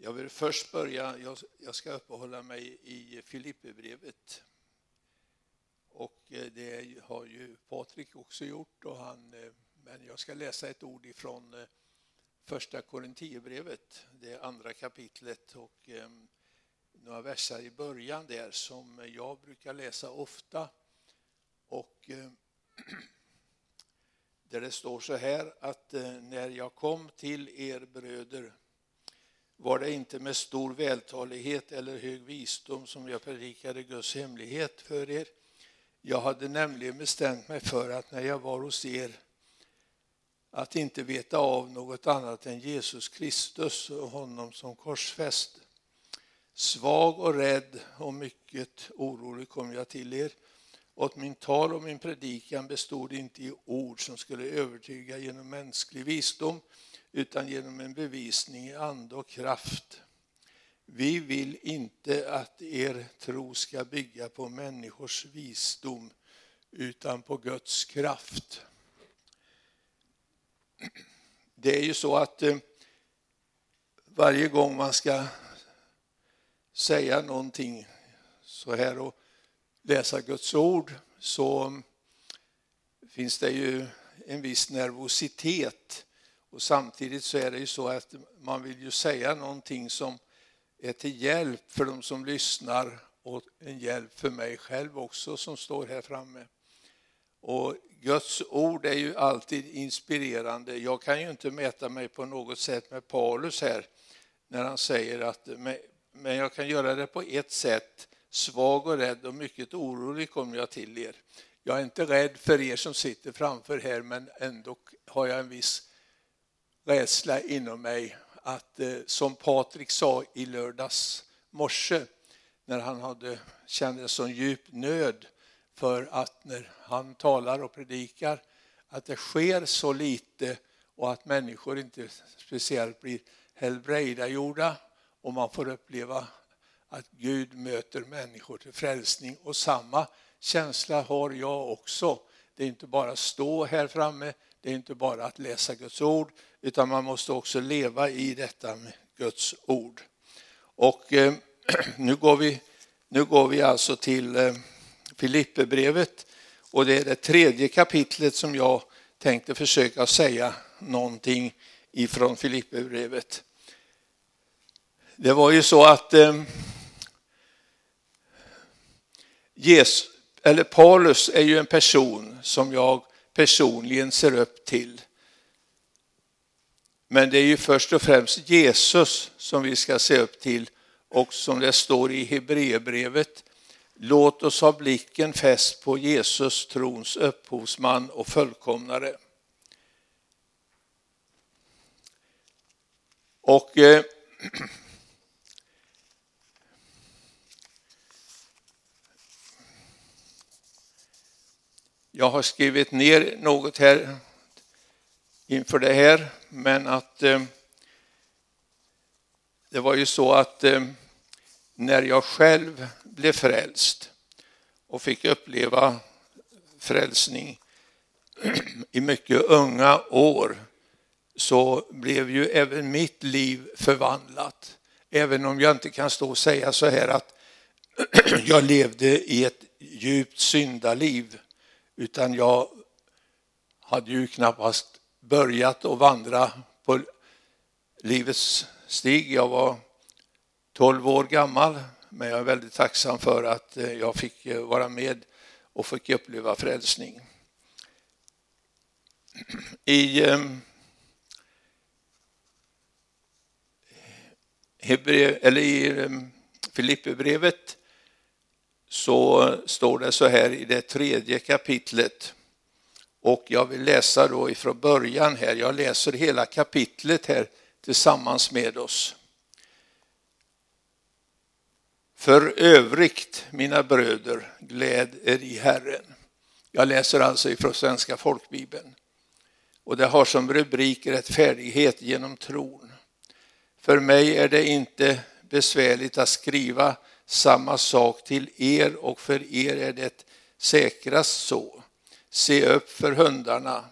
Jag vill först börja, jag, jag ska uppehålla mig i Filipperbrevet. Och eh, det har ju Patrik också gjort, och han, eh, men jag ska läsa ett ord ifrån eh, första Korinthierbrevet, det andra kapitlet och några verser i början där som jag brukar läsa ofta. Och där det står så här att när jag kom till er bröder var det inte med stor vältalighet eller hög visdom som jag predikade Guds hemlighet för er. Jag hade nämligen bestämt mig för att när jag var hos er att inte veta av något annat än Jesus Kristus och honom som korsfäst. Svag och rädd och mycket orolig kom jag till er. Och min tal och min predikan bestod inte i ord som skulle övertyga genom mänsklig visdom utan genom en bevisning i ande och kraft. Vi vill inte att er tro ska bygga på människors visdom utan på Guds kraft. Det är ju så att eh, varje gång man ska säga någonting så här och läsa Guds ord så mm, finns det ju en viss nervositet och samtidigt så är det ju så att man vill ju säga någonting som är till hjälp för de som lyssnar och en hjälp för mig själv också som står här framme. Och Guds ord är ju alltid inspirerande. Jag kan ju inte mäta mig på något sätt med Paulus här när han säger att men jag kan göra det på ett sätt. Svag och rädd och mycket orolig kommer jag till er. Jag är inte rädd för er som sitter framför här men ändå har jag en viss rädsla inom mig att, eh, som Patrik sa i lördags morse, när han hade, kände sån djup nöd för att när han talar och predikar, att det sker så lite och att människor inte speciellt blir helbrägdagjorda och man får uppleva att Gud möter människor till frälsning. Och samma känsla har jag också. Det är inte bara att stå här framme, det är inte bara att läsa Guds ord, utan man måste också leva i detta med Guds ord. Och eh, nu, går vi, nu går vi alltså till eh, Filipperbrevet och det är det tredje kapitlet som jag tänkte försöka säga någonting ifrån Filipperbrevet. Det var ju så att eh, Jesus, eller Paulus är ju en person som jag personligen ser upp till. Men det är ju först och främst Jesus som vi ska se upp till och som det står i Hebreerbrevet. Låt oss ha blicken fäst på Jesus, trons upphovsman och fullkomnare. Och eh, Jag har skrivit ner något här inför det här, men att eh, det var ju så att eh, när jag själv blev frälst och fick uppleva frälsning i mycket unga år så blev ju även mitt liv förvandlat. Även om jag inte kan stå och säga så här att jag levde i ett djupt syndaliv utan jag hade ju knappast börjat att vandra på livets stig. Jag var 12 år gammal, men jag är väldigt tacksam för att eh, jag fick eh, vara med och fick uppleva frälsning. I ehm, Hebre, eller i ehm, Filipperbrevet så står det så här i det tredje kapitlet. Och jag vill läsa då ifrån början här. Jag läser hela kapitlet här tillsammans med oss. För övrigt, mina bröder, gläd er i Herren. Jag läser alltså ifrån Svenska folkbibeln. Och det har som rubrik rättfärdighet genom tron. För mig är det inte besvärligt att skriva samma sak till er och för er är det säkrast så. Se upp för hundarna,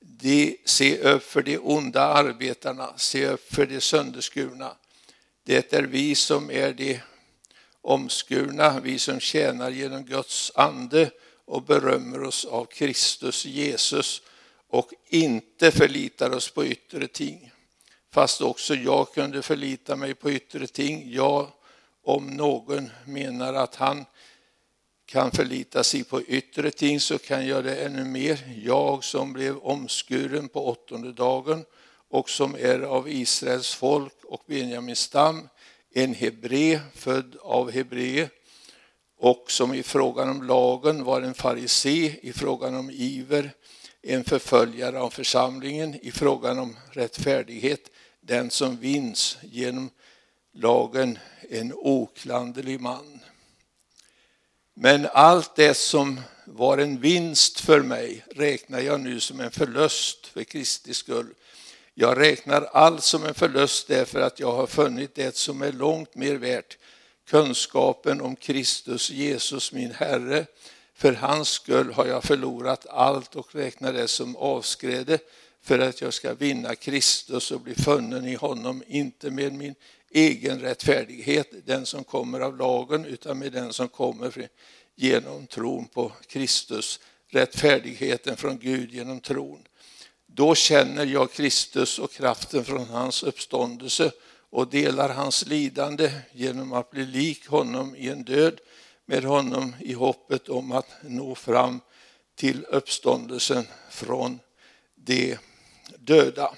de, se upp för de onda arbetarna, se upp för de sönderskurna. Det är vi som är de omskurna, vi som tjänar genom Guds ande och berömmer oss av Kristus Jesus och inte förlitar oss på yttre ting. Fast också jag kunde förlita mig på yttre ting. Jag, om någon menar att han kan förlita sig på yttre ting så kan jag det ännu mer. Jag som blev omskuren på åttonde dagen och som är av Israels folk och Benjamins stam, en hebre född av hebré och som i frågan om lagen var en farisé, i frågan om iver en förföljare av församlingen, i frågan om rättfärdighet den som vinns genom lagen en oklanderlig man. Men allt det som var en vinst för mig räknar jag nu som en förlust för Kristi skull. Jag räknar allt som en förlust därför att jag har funnit det som är långt mer värt, kunskapen om Kristus Jesus min Herre. För hans skull har jag förlorat allt och räknar det som avskräde för att jag ska vinna Kristus och bli funnen i honom, inte med min egen rättfärdighet, den som kommer av lagen, utan med den som kommer genom tron på Kristus, rättfärdigheten från Gud genom tron. Då känner jag Kristus och kraften från hans uppståndelse och delar hans lidande genom att bli lik honom i en död, med honom i hoppet om att nå fram till uppståndelsen från de döda.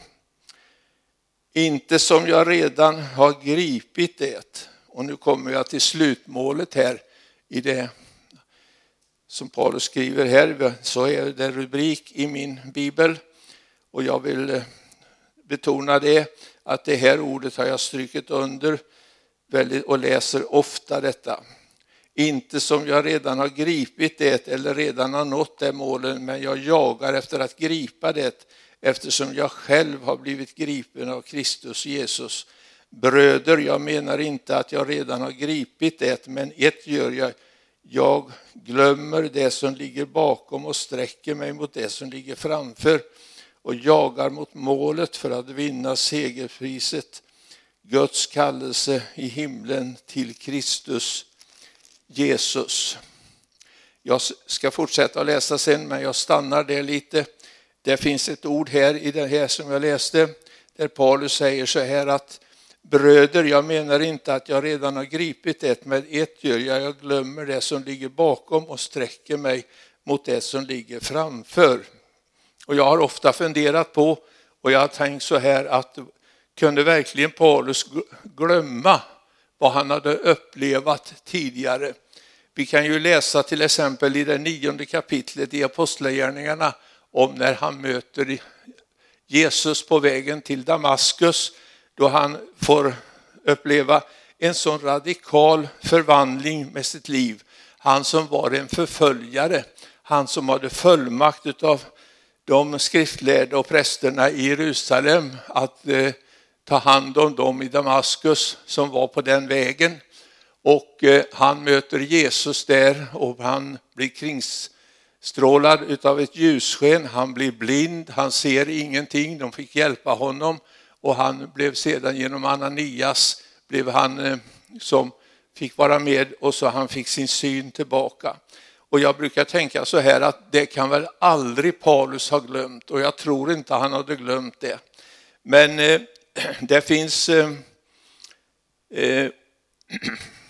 Inte som jag redan har gripit det. Och nu kommer jag till slutmålet här i det som Paulus skriver här. Så är det rubrik i min bibel. Och jag vill eh, betona det att det här ordet har jag strykit under och läser ofta detta. Inte som jag redan har gripit det eller redan har nått det målen, men jag jagar efter att gripa det eftersom jag själv har blivit gripen av Kristus Jesus. Bröder, jag menar inte att jag redan har gripit det, men ett gör jag. Jag glömmer det som ligger bakom och sträcker mig mot det som ligger framför och jagar mot målet för att vinna segerpriset, Guds kallelse i himlen till Kristus Jesus. Jag ska fortsätta att läsa sen, men jag stannar där lite. Det finns ett ord här i det här som jag läste, där Paulus säger så här att bröder, jag menar inte att jag redan har gripit ett, men ett gör jag, jag glömmer det som ligger bakom och sträcker mig mot det som ligger framför. Och jag har ofta funderat på, och jag har tänkt så här att kunde verkligen Paulus glömma vad han hade upplevt tidigare? Vi kan ju läsa till exempel i det nionde kapitlet i Apostlagärningarna om när han möter Jesus på vägen till Damaskus, då han får uppleva en sån radikal förvandling med sitt liv. Han som var en förföljare, han som hade fullmakt av de skriftlärda och prästerna i Jerusalem att eh, ta hand om dem i Damaskus som var på den vägen. Och eh, han möter Jesus där och han blir strålad av ett ljussken. Han blir blind, han ser ingenting. De fick hjälpa honom och han blev sedan genom Ananias blev han eh, som fick vara med och så han fick sin syn tillbaka. Och jag brukar tänka så här att det kan väl aldrig Paulus ha glömt och jag tror inte han hade glömt det. Men eh, det finns eh, eh,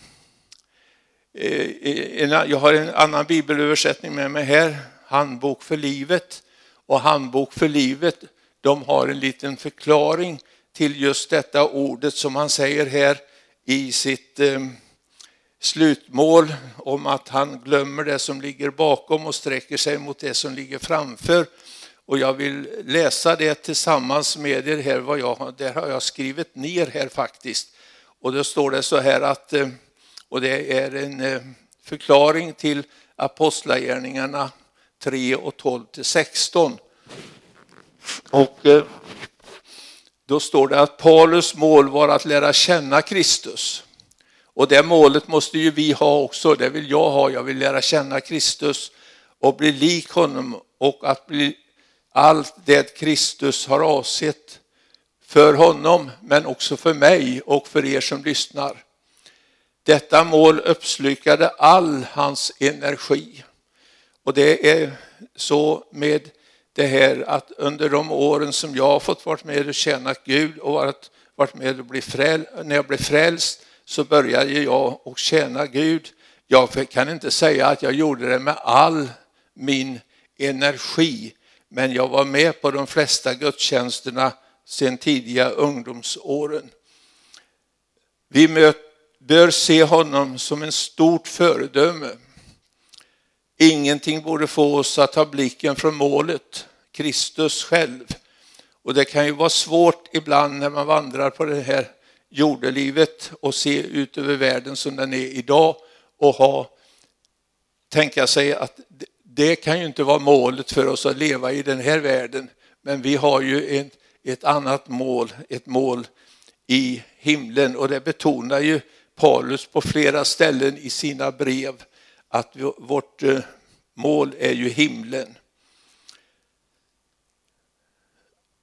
Eh, jag har en annan bibelöversättning med mig här, Handbok för livet. Och Handbok för livet, de har en liten förklaring till just detta ordet som han säger här i sitt eh, slutmål om att han glömmer det som ligger bakom och sträcker sig mot det som ligger framför. Och jag vill läsa det tillsammans med er här, vad jag, där har jag skrivit ner här faktiskt. Och då står det så här att, eh, och det är en eh, förklaring till Apostlagärningarna 3 och 12 till 16. Och eh, då står det att Paulus mål var att lära känna Kristus. Och det målet måste ju vi ha också, det vill jag ha. Jag vill lära känna Kristus och bli lik honom och att bli allt det Kristus har avsett för honom men också för mig och för er som lyssnar. Detta mål uppslukade all hans energi. Och det är så med det här att under de åren som jag har fått vara med och tjäna Gud och varit, varit med och bli fräl, när jag blev frälst så började jag och tjäna Gud. Jag kan inte säga att jag gjorde det med all min energi, men jag var med på de flesta gudstjänsterna sedan tidiga ungdomsåren. Vi bör se honom som en stort föredöme. Ingenting borde få oss att ta blicken från målet, Kristus själv. Och det kan ju vara svårt ibland när man vandrar på det här jordelivet och se ut över världen som den är idag och ha, tänka sig att det kan ju inte vara målet för oss att leva i den här världen. Men vi har ju ett, ett annat mål, ett mål i himlen och det betonar ju Paulus på flera ställen i sina brev att vårt eh, mål är ju himlen.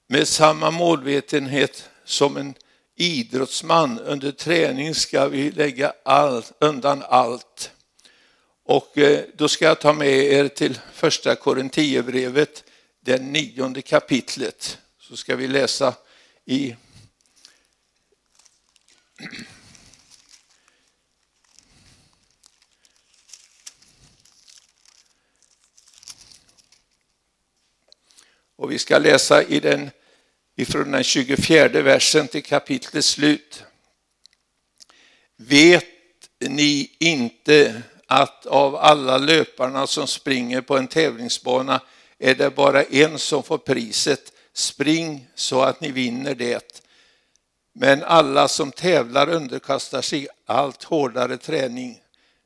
Med samma målvetenhet som en idrottsman under träning ska vi lägga allt, undan allt. Och eh, då ska jag ta med er till första Korinthierbrevet, det nionde kapitlet. Så ska vi läsa i Och vi ska läsa i den, ifrån den 24 versen till kapitlets slut. Vet ni inte att av alla löparna som springer på en tävlingsbana är det bara en som får priset. Spring så att ni vinner det. Men alla som tävlar underkastar sig allt hårdare träning.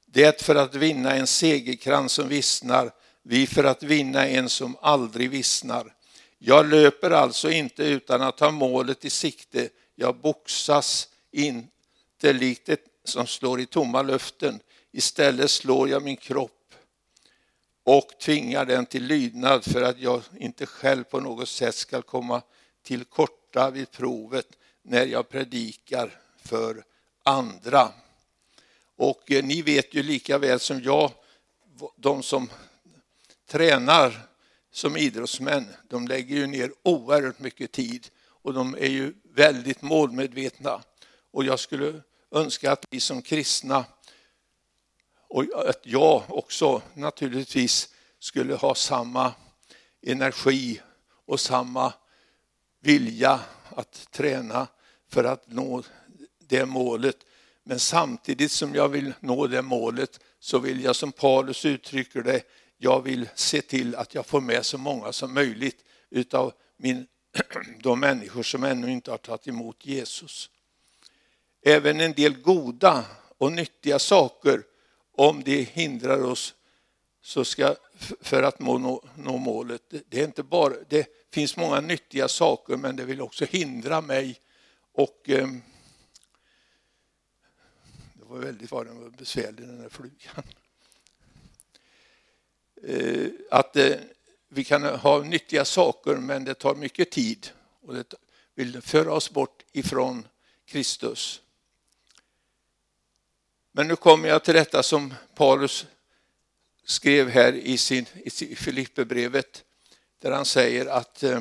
Det för att vinna en segerkrans som vissnar, vi för att vinna en som aldrig vissnar. Jag löper alltså inte utan att ha målet i sikte. Jag boxas inte likt ett som slår i tomma luften. Istället slår jag min kropp och tvingar den till lydnad för att jag inte själv på något sätt ska komma till korta vid provet när jag predikar för andra. Och eh, ni vet ju lika väl som jag, de som tränar som idrottsmän, de lägger ju ner oerhört mycket tid och de är ju väldigt målmedvetna. Och jag skulle önska att vi som kristna och att jag också naturligtvis skulle ha samma energi och samma vilja att träna för att nå det målet. Men samtidigt som jag vill nå det målet så vill jag som Paulus uttrycker det, jag vill se till att jag får med så många som möjligt utav min, de människor som ännu inte har tagit emot Jesus. Även en del goda och nyttiga saker om det hindrar oss så ska, för att nå, nå målet. Det, är inte bara, det finns många nyttiga saker men det vill också hindra mig och eh, det var väldigt vad den var besvärlig den där flugan. Eh, att eh, vi kan ha nyttiga saker men det tar mycket tid och det vill föra oss bort ifrån Kristus. Men nu kommer jag till detta som Paulus skrev här i, sin, i Filipperbrevet där han säger att eh,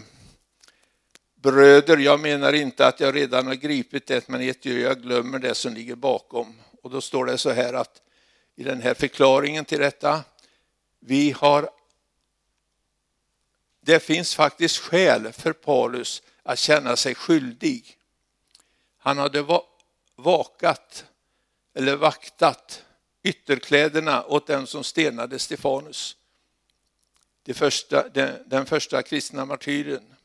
bröder, jag menar inte att jag redan har gripit det, men jag glömmer det som ligger bakom. Och då står det så här att i den här förklaringen till detta, vi har det finns faktiskt skäl för Paulus att känna sig skyldig. Han hade vakat eller vaktat ytterkläderna åt den som stenade Stefanus. Det första, den, den första kristna martyren.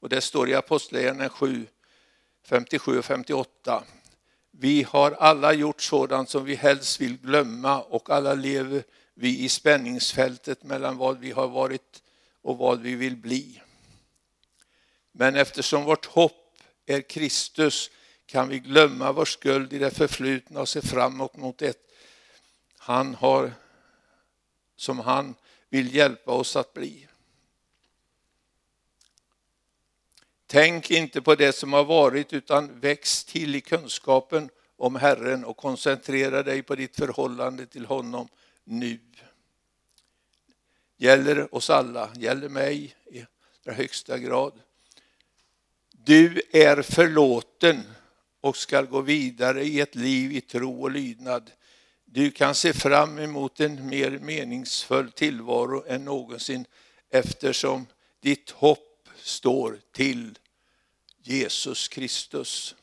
Och det står i Apostlagärningarna 7, 57 och 58. Vi har alla gjort sådant som vi helst vill glömma och alla lever vi i spänningsfältet mellan vad vi har varit och vad vi vill bli. Men eftersom vårt hopp är Kristus kan vi glömma vår skuld i det förflutna och se framåt mot det han har, som han vill hjälpa oss att bli. Tänk inte på det som har varit utan väx till i kunskapen om Herren och koncentrera dig på ditt förhållande till honom nu. Gäller oss alla, gäller mig i högsta grad. Du är förlåten och ska gå vidare i ett liv i tro och lydnad. Du kan se fram emot en mer meningsfull tillvaro än någonsin eftersom ditt hopp står till Jesus Kristus.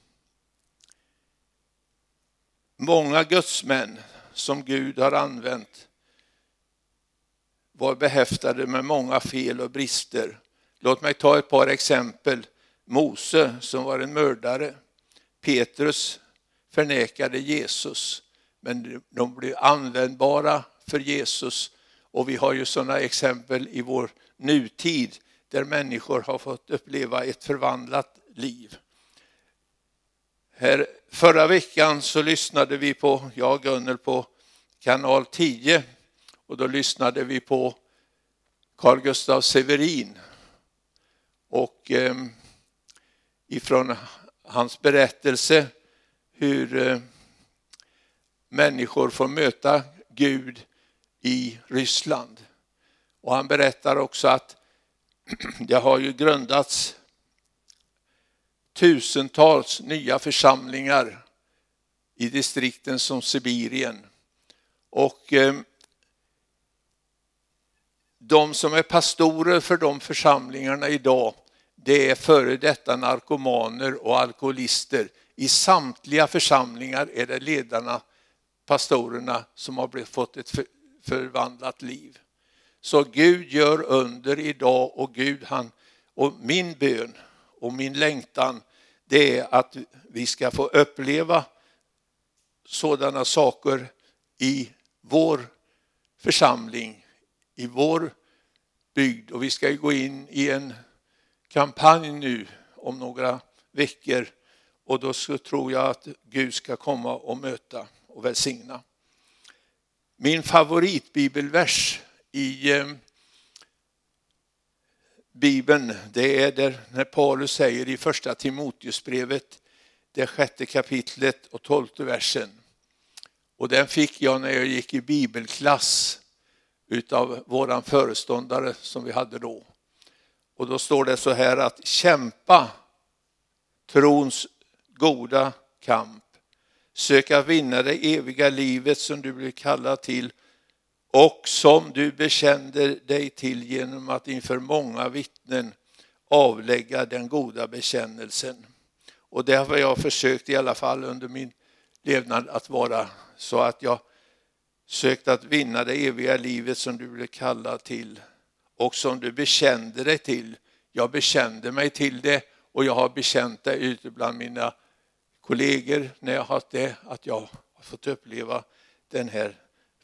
Många gudsmän som Gud har använt var behäftade med många fel och brister. Låt mig ta ett par exempel. Mose som var en mördare. Petrus förnekade Jesus, men de blev användbara för Jesus. Och vi har ju sådana exempel i vår nutid där människor har fått uppleva ett förvandlat liv. Här, förra veckan så lyssnade vi på, jag och Gunnel, på kanal 10 och då lyssnade vi på Carl Gustaf Severin. Och eh, ifrån hans berättelse hur eh, människor får möta Gud i Ryssland. Och han berättar också att det har ju grundats tusentals nya församlingar i distrikten som Sibirien. Och eh, de som är pastorer för de församlingarna idag, det är före detta narkomaner och alkoholister. I samtliga församlingar är det ledarna, pastorerna, som har fått ett förvandlat liv. Så Gud gör under idag och Gud han, och min bön och min längtan det är att vi ska få uppleva sådana saker i vår församling, i vår bygd. Och vi ska gå in i en kampanj nu om några veckor och då så tror jag att Gud ska komma och möta och välsigna. Min favoritbibelvers i eh, Bibeln, det är där när Paulus säger i första Timoteusbrevet, det sjätte kapitlet och tolfte versen. Och den fick jag när jag gick i bibelklass utav våran föreståndare som vi hade då. Och då står det så här att kämpa trons goda kamp, söka vinna det eviga livet som du blir kallad till och som du bekände dig till genom att inför många vittnen avlägga den goda bekännelsen. Och det har jag försökt i alla fall under min levnad att vara så att jag sökt att vinna det eviga livet som du blev kallad till och som du bekände dig till. Jag bekände mig till det och jag har bekänt det ute bland mina kollegor när jag har haft det, att jag har fått uppleva den här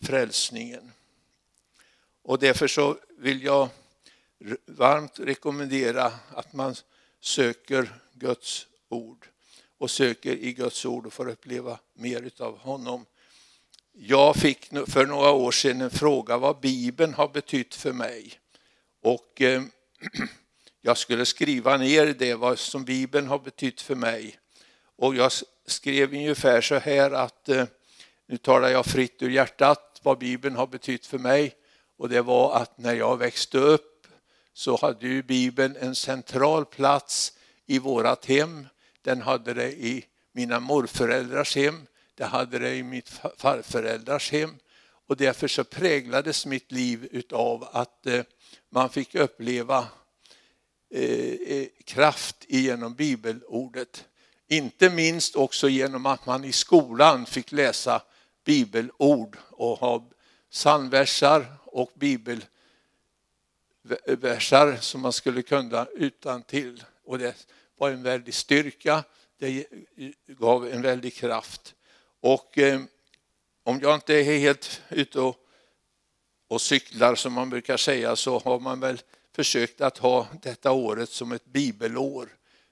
frälsningen. Och därför så vill jag varmt rekommendera att man söker Guds ord och söker i Guds ord och får uppleva mer av honom. Jag fick för några år sedan en fråga vad Bibeln har betytt för mig. Och eh, jag skulle skriva ner det vad som Bibeln har betytt för mig. Och jag skrev ungefär så här att eh, nu talar jag fritt ur hjärtat vad Bibeln har betytt för mig. Och det var att när jag växte upp så hade ju Bibeln en central plats i vårat hem. Den hade det i mina morföräldrars hem, det hade det i mitt farföräldrars hem. Och därför så präglades mitt liv utav att eh, man fick uppleva eh, eh, kraft genom bibelordet. Inte minst också genom att man i skolan fick läsa bibelord och ha psalmversar och bibelversar som man skulle kunna utan till. Och det var en väldig styrka, det gav en väldig kraft. Och eh, om jag inte är helt ute och, och cyklar som man brukar säga så har man väl försökt att ha detta året som ett bibelår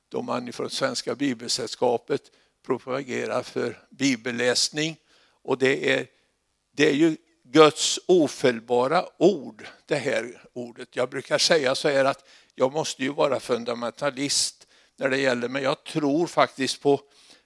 då man från Svenska Bibelsällskapet propagerar för bibelläsning. Och det är, det är ju Guds ofelbara ord, det här ordet. Jag brukar säga så här att jag måste ju vara fundamentalist när det gäller, men jag tror faktiskt på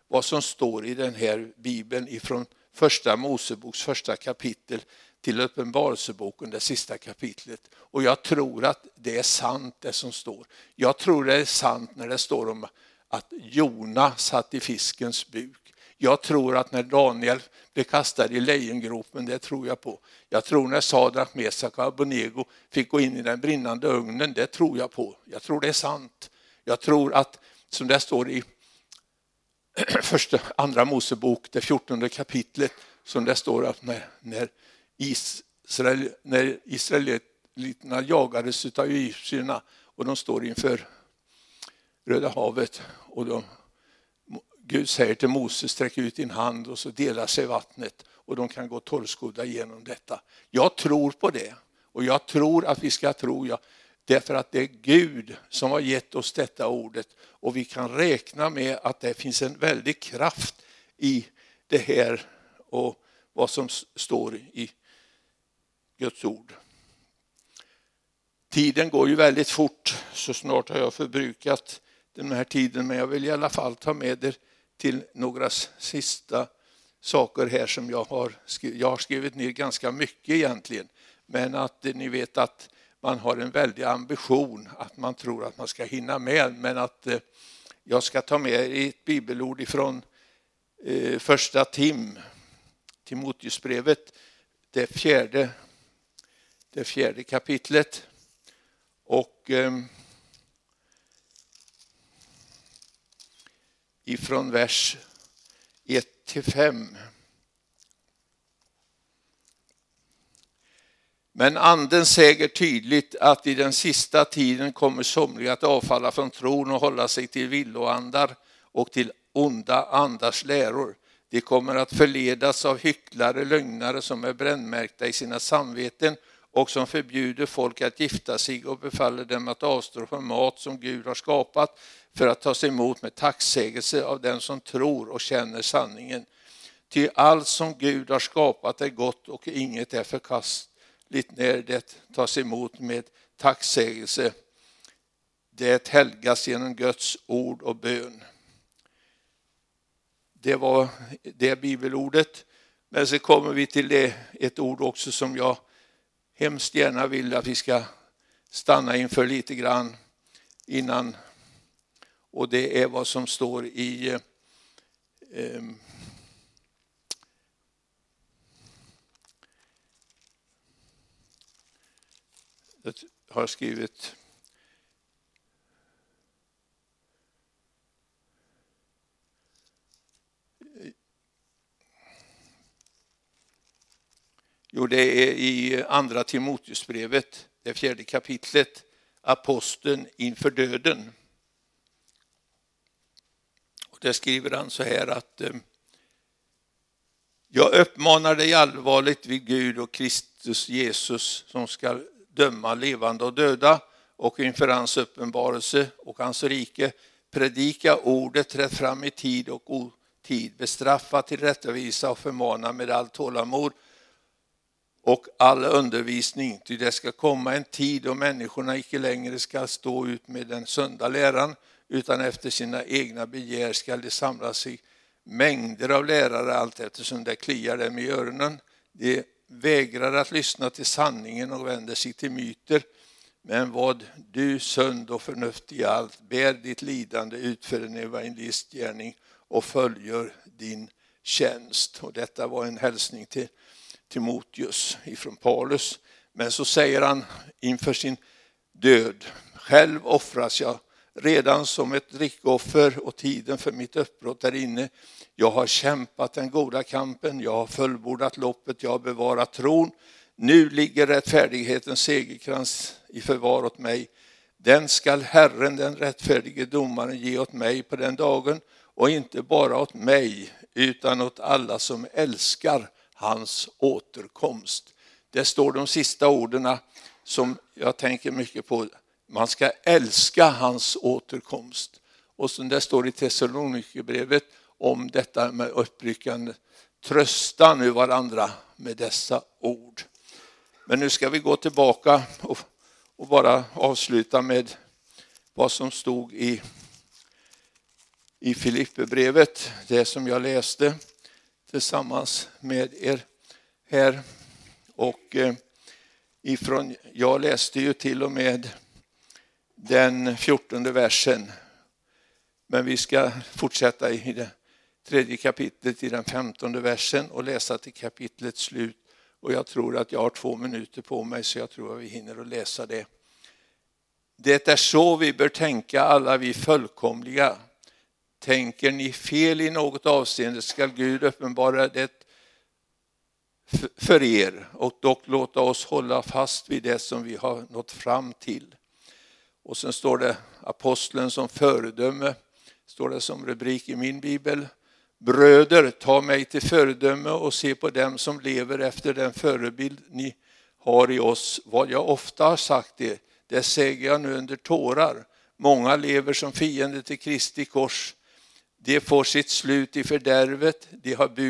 vad som står i den här bibeln ifrån första Moseboks första kapitel till Uppenbarelseboken, det sista kapitlet. Och jag tror att det är sant det som står. Jag tror det är sant när det står om att Jona satt i fiskens buk. Jag tror att när Daniel blev kastad i lejongropen, det tror jag på. Jag tror när Sadrak, Mesak och Abonego fick gå in i den brinnande ugnen, det tror jag på. Jag tror det är sant. Jag tror att, som det står i första, andra Mosebok, det fjortonde kapitlet, som det står att när, när, Israel, när israeliterna jagades av egyptierna och de står inför Röda havet och de, Gud säger till Moses, sträck ut din hand och så delar sig vattnet och de kan gå torrskodda genom detta. Jag tror på det och jag tror att vi ska tro, ja, därför att det är Gud som har gett oss detta ordet och vi kan räkna med att det finns en väldig kraft i det här och vad som står i Guds ord. Tiden går ju väldigt fort, så snart har jag förbrukat den här tiden, men jag vill i alla fall ta med er till några sista saker här som jag har skrivit. Jag har skrivit ner ganska mycket egentligen, men att eh, ni vet att man har en väldig ambition, att man tror att man ska hinna med, men att eh, jag ska ta med ett bibelord ifrån eh, första Tim, Timoteusbrevet, det fjärde, det fjärde kapitlet. Och ehm, ifrån vers 1 till 5. Men anden säger tydligt att i den sista tiden kommer somliga att avfalla från tron och hålla sig till villoandar och till onda andars läror. De kommer att förledas av hycklare, lögnare som är brännmärkta i sina samveten och som förbjuder folk att gifta sig och befaller dem att avstå från mat som Gud har skapat för att tas emot med tacksägelse av den som tror och känner sanningen. Ty allt som Gud har skapat är gott och inget är förkastligt när det tas emot med tacksägelse. Det helgas genom Guds ord och bön. Det var det bibelordet. Men så kommer vi till det, ett ord också som jag hemskt gärna vill att vi ska stanna inför lite grann innan. Och det är vad som står i eh, jag har skrivit Jo, det är i andra Timoteusbrevet, det fjärde kapitlet, aposteln inför döden. Där skriver han så här att eh, jag uppmanar dig allvarligt vid Gud och Kristus Jesus som ska döma levande och döda och inför hans uppenbarelse och hans rike predika ordet, träd fram i tid och otid, bestraffa, tillrättavisa och förmana med all tålamod och all undervisning, ty det ska komma en tid då människorna icke längre ska stå ut med den sunda läran, utan efter sina egna begär skall de samlas sig mängder av lärare allt eftersom det kliar dem i öronen. De vägrar att lyssna till sanningen och vänder sig till myter. Men vad du sund och förnuftig i allt, bär ditt lidande, utför en evangelistgärning och följer din tjänst. Och detta var en hälsning till Timoteus ifrån Paulus. Men så säger han inför sin död, själv offras jag redan som ett drickoffer och tiden för mitt uppbrott är inne. Jag har kämpat den goda kampen, jag har fullbordat loppet, jag har bevarat tron. Nu ligger rättfärdighetens segerkrans i förvar åt mig. Den skall Herren, den rättfärdige domaren, ge åt mig på den dagen och inte bara åt mig utan åt alla som älskar hans återkomst. Det står de sista orden som jag tänker mycket på. Man ska älska hans återkomst. Och som det står i Thessalonikerbrevet om detta med uppryckande. Trösta nu varandra med dessa ord. Men nu ska vi gå tillbaka och, och bara avsluta med vad som stod i i Filipperbrevet, det som jag läste tillsammans med er här. Och eh, ifrån, jag läste ju till och med den fjortonde versen. Men vi ska fortsätta i det tredje kapitlet i den femtonde versen och läsa till kapitlets slut. Och jag tror att jag har två minuter på mig så jag tror att vi hinner att läsa det. Det är så vi bör tänka alla vi fullkomliga. Tänker ni fel i något avseende skall Gud uppenbara det för er och dock låta oss hålla fast vid det som vi har nått fram till. Och sen står det aposteln som föredöme, står det som rubrik i min bibel. Bröder, ta mig till föredöme och se på dem som lever efter den förebild ni har i oss. Vad jag ofta har sagt det, det säger jag nu under tårar. Många lever som fiender till Kristi kors. De får sitt slut i fördärvet, de har